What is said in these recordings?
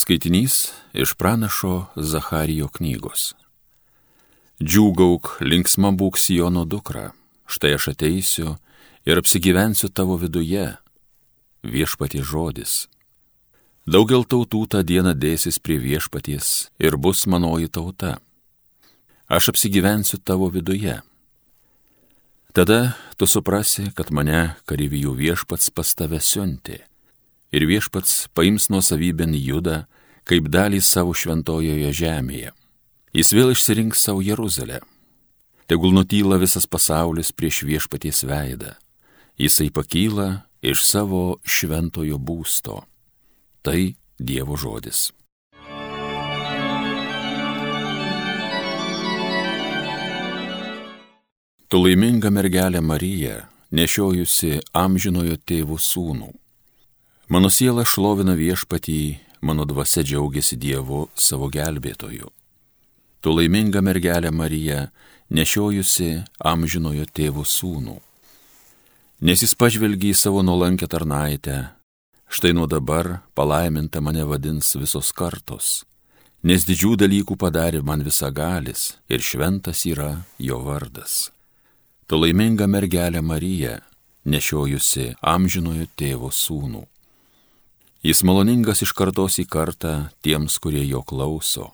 Skaitinys iš pranašo Zacharijo knygos. Džiūgauk, linksma būk Sijono dukra, štai aš ateisiu ir apsigyvensiu tavo viduje. Viešpatie žodis. Daugel tautų tą dieną dėsis prie viešpaties ir bus manoji tauta. Aš apsigyvensiu tavo viduje. Tada tu suprasi, kad mane karyvijų viešpats pas tave siuntė ir viešpats paims nuo savybėn judą kaip dalį savo šventojoje žemėje. Jis vėl išsirinks savo Jeruzalę. Tegul nutyla visas pasaulis prieš viešpaties veidą. Jisai pakyla iš savo šventojo būsto. Tai Dievo žodis. Tu laiminga mergelė Marija, nešiojusi amžinojo tėvų sūnų. Mano siela šlovina viešpatį, mano dvasia džiaugiasi Dievu savo gelbėtoju. Tu laiminga mergelė Marija, nešiojusi amžinojo tėvo sūnų. Nes jis pažvelgia į savo nuolankę tarnaitę, štai nuo dabar palaiminta mane vadins visos kartos, nes didžių dalykų padarė man visagalis ir šventas yra jo vardas. Tu laiminga mergelė Marija, nešiojusi amžinojo tėvo sūnų. Jis maloningas iš kartos į kartą tiems, kurie jo klauso.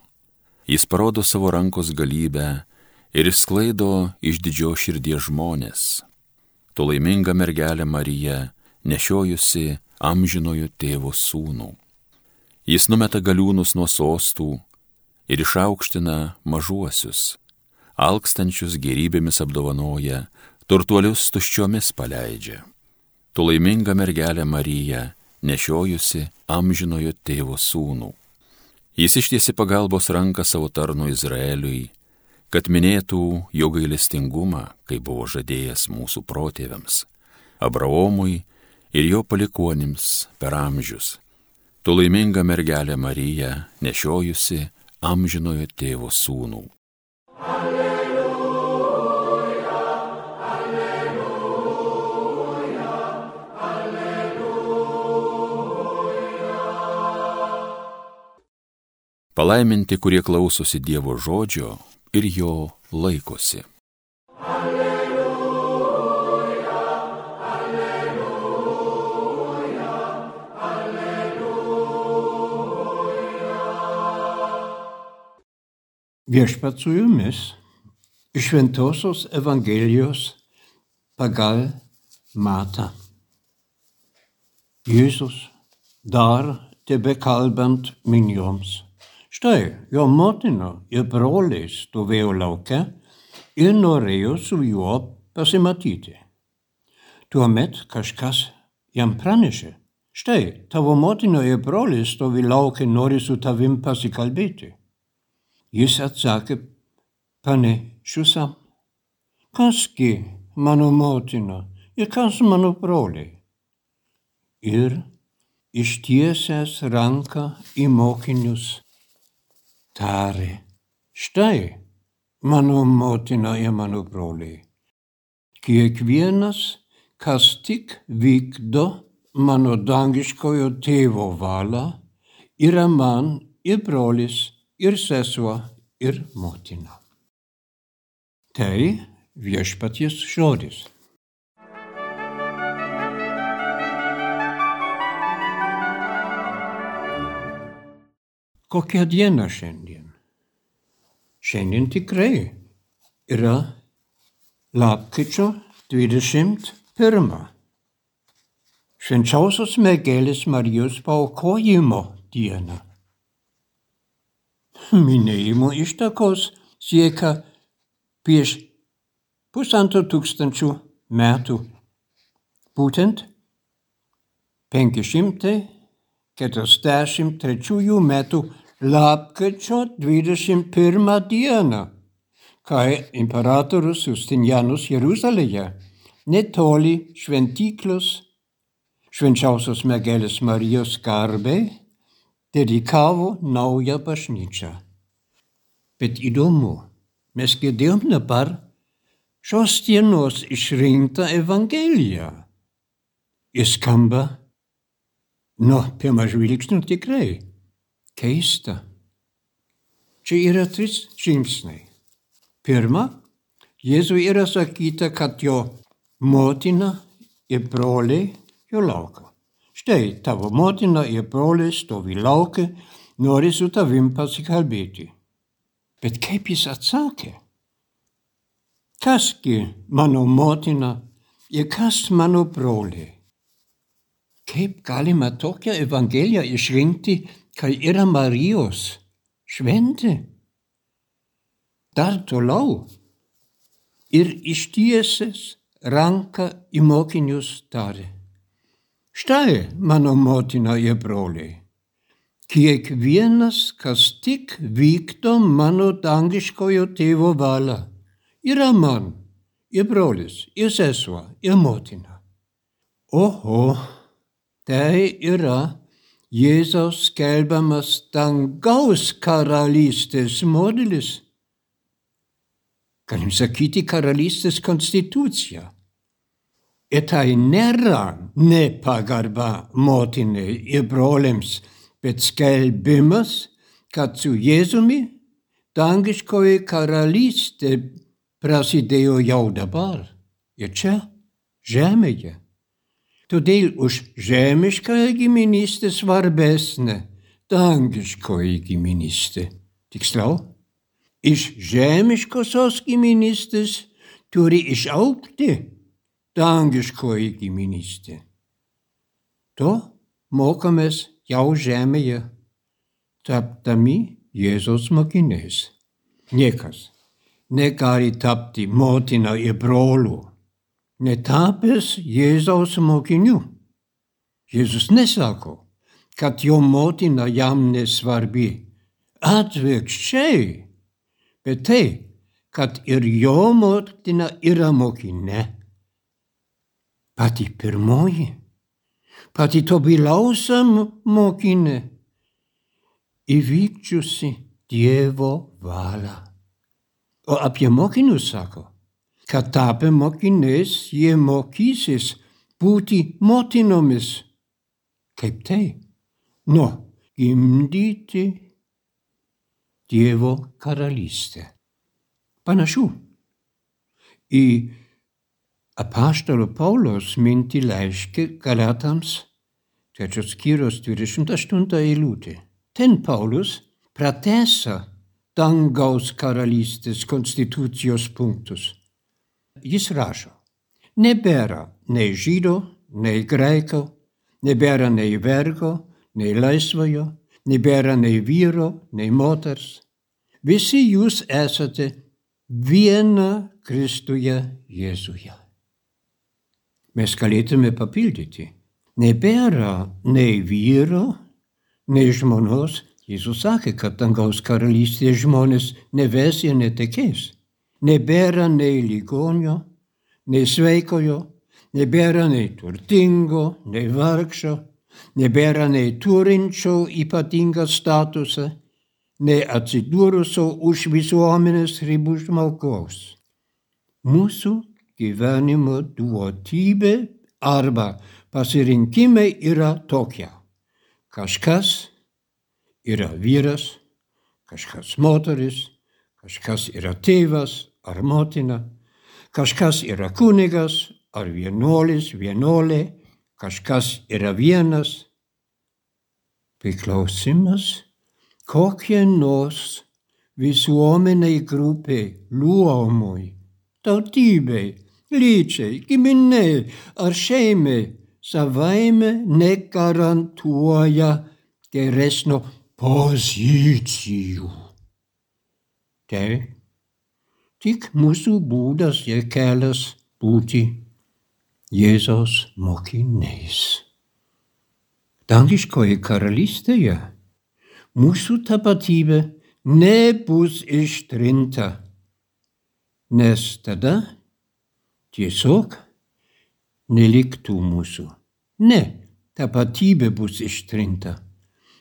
Jis parodo savo rankos galybę ir išsklaido iš didžio širdies žmonės. Tu laiminga mergelė Marija, nešiojusi amžinojo tėvo sūnų. Jis numeta galiūnus nuo sostų ir išaukština mažuosius, alkstančius gerybėmis apdovanoja, turtuolius tuščiomis paleidžia. Tu laiminga mergelė Marija, nešiojusi amžinojo tėvo sūnų. Jis ištiesi pagalbos ranką savo tarnu Izraeliui, kad minėtų jo gailestingumą, kai buvo žadėjęs mūsų protėviams, Abraomui ir jo palikonims per amžius. Tu laiminga mergelė Marija, nešiojusi amžinojo tėvo sūnų. Palaiminti, kurie klausosi Dievo žodžio ir jo laikosi. Alleluja, alleluja, alleluja. Viešpat su jumis iš Šventosios Evangelijos pagal Matą. Jėzus dar tebe kalbant minioms Štai, jo motina ir broliai stovėjo lauke ir norėjo su juo pasimatyti. Tuomet kažkas jam pranešė, štai, tavo motina ir broliai stovi laukia, nori su tavim pasikalbėti. Jis atsakė panašiusam, kasgi mano motina ir kas mano broliai. Ir ištiesęs ranką į mokinius tarė, štai mano motina ir mano broliai. Kiekvienas, kas tik vykdo mano dangiškojo tėvo valią, yra man ir brolis, ir sesuo, ir motina. Tai viešpaties žodis. Kokia diena šiandien? Šiandien tikrai yra lapkričio 21. Švenčiausios mergelės Marijos paukojimo diena. Minėjimo ištakos siekia prieš pusantro tūkstančių metų. Būtent 500 43 metų lapkričio 21 dieną, kai imperatorius Justinianus Jeruzalėje netoli šventyklos švenčiausios mergelės Marijos garbei dedikavo naują bažnyčią. Bet įdomu, mes girdėjom dabar šios dienos išrinktą Evangeliją. Jis skamba Nu, pirmą žvilgsnių tikrai keista. Čia yra trys žingsniai. Pirma, Jėzui yra sakyta, kad jo motina ir broliai jo laukia. Štai tavo motina ir broliai stovi laukia, nori su tavim pasikalbėti. Bet kaip jis atsakė? Kasgi mano motina ir kas mano broliai? Kaip galima tokią Evangeliją išrinkti, kai yra Marijos šventė? Dar toliau ir ištiesęs ranką į mokinius tarė. Štai mano motina ir broliai. Kiekvienas, kas tik vykdo mano dangiškojo tėvo valią, yra man, ir brolis, ir sesuo, ir motina. Oho, tai yra Jėzaus skelbiamas dangaus karalystės modelis. Galim sakyti karalystės konstitucija. Ir tai nėra nepagarba motinai ir broliams, bet skelbimas, kad su Jėzumi dangiškoji karalystė prasidėjo jau dabar ir čia, žemėje. Todėl už žemiškąją giminystę svarbesnė dangiškoji giminystė. Tiksliau, iš žemiškosios giminystės turi išaukti dangiškoji giminystė. To mokomės jau žemėje, tapdami Jėzaus mokiniais. Niekas negali tapti motina ir broliu, netapęs Jėzaus mokiniu. Jėzus nesako, kad jo motina jam nesvarbi. Atvirkščiai, bet tai, kad ir jo motina yra mokinė. Pati pirmoji pati tobuliausia mokinė, įvykdžiusi Dievo valią. O apie mokinius sako, kad tapę mokiniais jie mokysis būti motinomis. Kaip tai? Nu, gimdyti Dievo karalystę. Panašu į apaštalo Pauliaus mintį laiškį Galatams, trečios skyrius 28 eilutė. Ten Paulius pratesa dangaus karalystės konstitucijos punktus. Jis rašo, nebėra nei žydo, nei greiko, nebėra nei vergo, nei laisvojo, nebėra nei vyro, nei moters. Visi jūs esate viena Kristuje Jėzuje mes galėtume papildyti. Nebėra nei vyro, nei žmonos. Jėzus sakė, kad dangaus karalystėje žmonės neves ir netekės. Nebėra nei ligonio, nei sveikojo, nebėra nei turtingo, nei vargšo, nebėra nei turinčio ypatingą statusą, nei atsidūrusio už visuomenės ribų žmogaus. Mūsų gyvenimo duotybė arba pasirinkimai yra tokie. Kažkas yra vyras, kažkas moteris, kažkas yra tėvas ar motina, kažkas yra kunigas ar vienuolis, vienuolė, kažkas yra vienas. Priklausimas kokie nors visuomeniai grupiai, luomui, tautybei lyčiai, giminiai ar šeimai savaime negarantuoja geresnio pozicijų. Tai tik mūsų būdas ir kelias būti Jėzaus mokiniais. Dangiškoje karalystėje mūsų tapatybė nebus ištrinta, nes tada tiesiog neliktų mūsų. Ne, tapatybė bus ištrinta,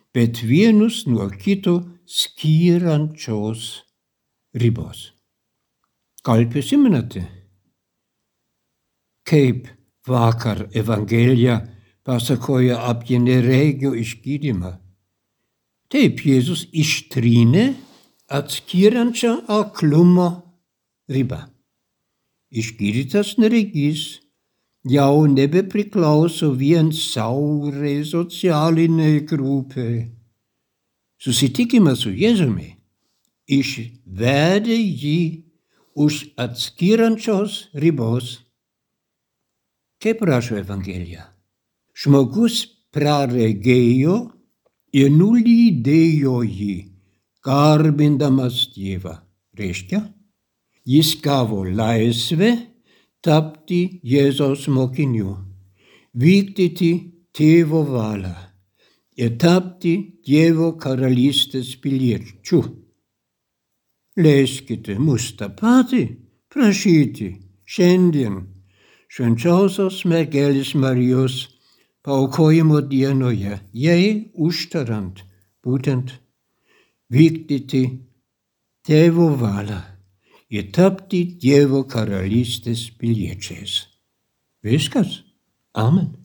bet vienus nuo kito skyrančios ribos. Gal prisimenate, kaip vakar Evangelija pasakoja apie neregio išgydymą? Taip, Jėzus ištrynė atskiriančią aklumo ribą. Išgydytas neregys jau nebepriklauso vien saurai socialiniai grupiai. Susitikimas su Jėzumi išvedė jį už atskiriančios ribos. Kaip rašo Evangelija? Žmogus praregėjo ir nulydėjo jį, garbindamas Dievą. Reiškia, jis gavo laisvę tapti Jėzaus mokiniu, vykdyti tėvo valią ir tapti Dievo karalystės piliečiu. Leiskite mus tą patį prašyti šiandien švenčiausios mergelės Marijos paukojimo dienoje, jai užtarant būtent vykdyti tėvo valią ir tapti Dievo karalystės piliečiais. Viskas. Amen.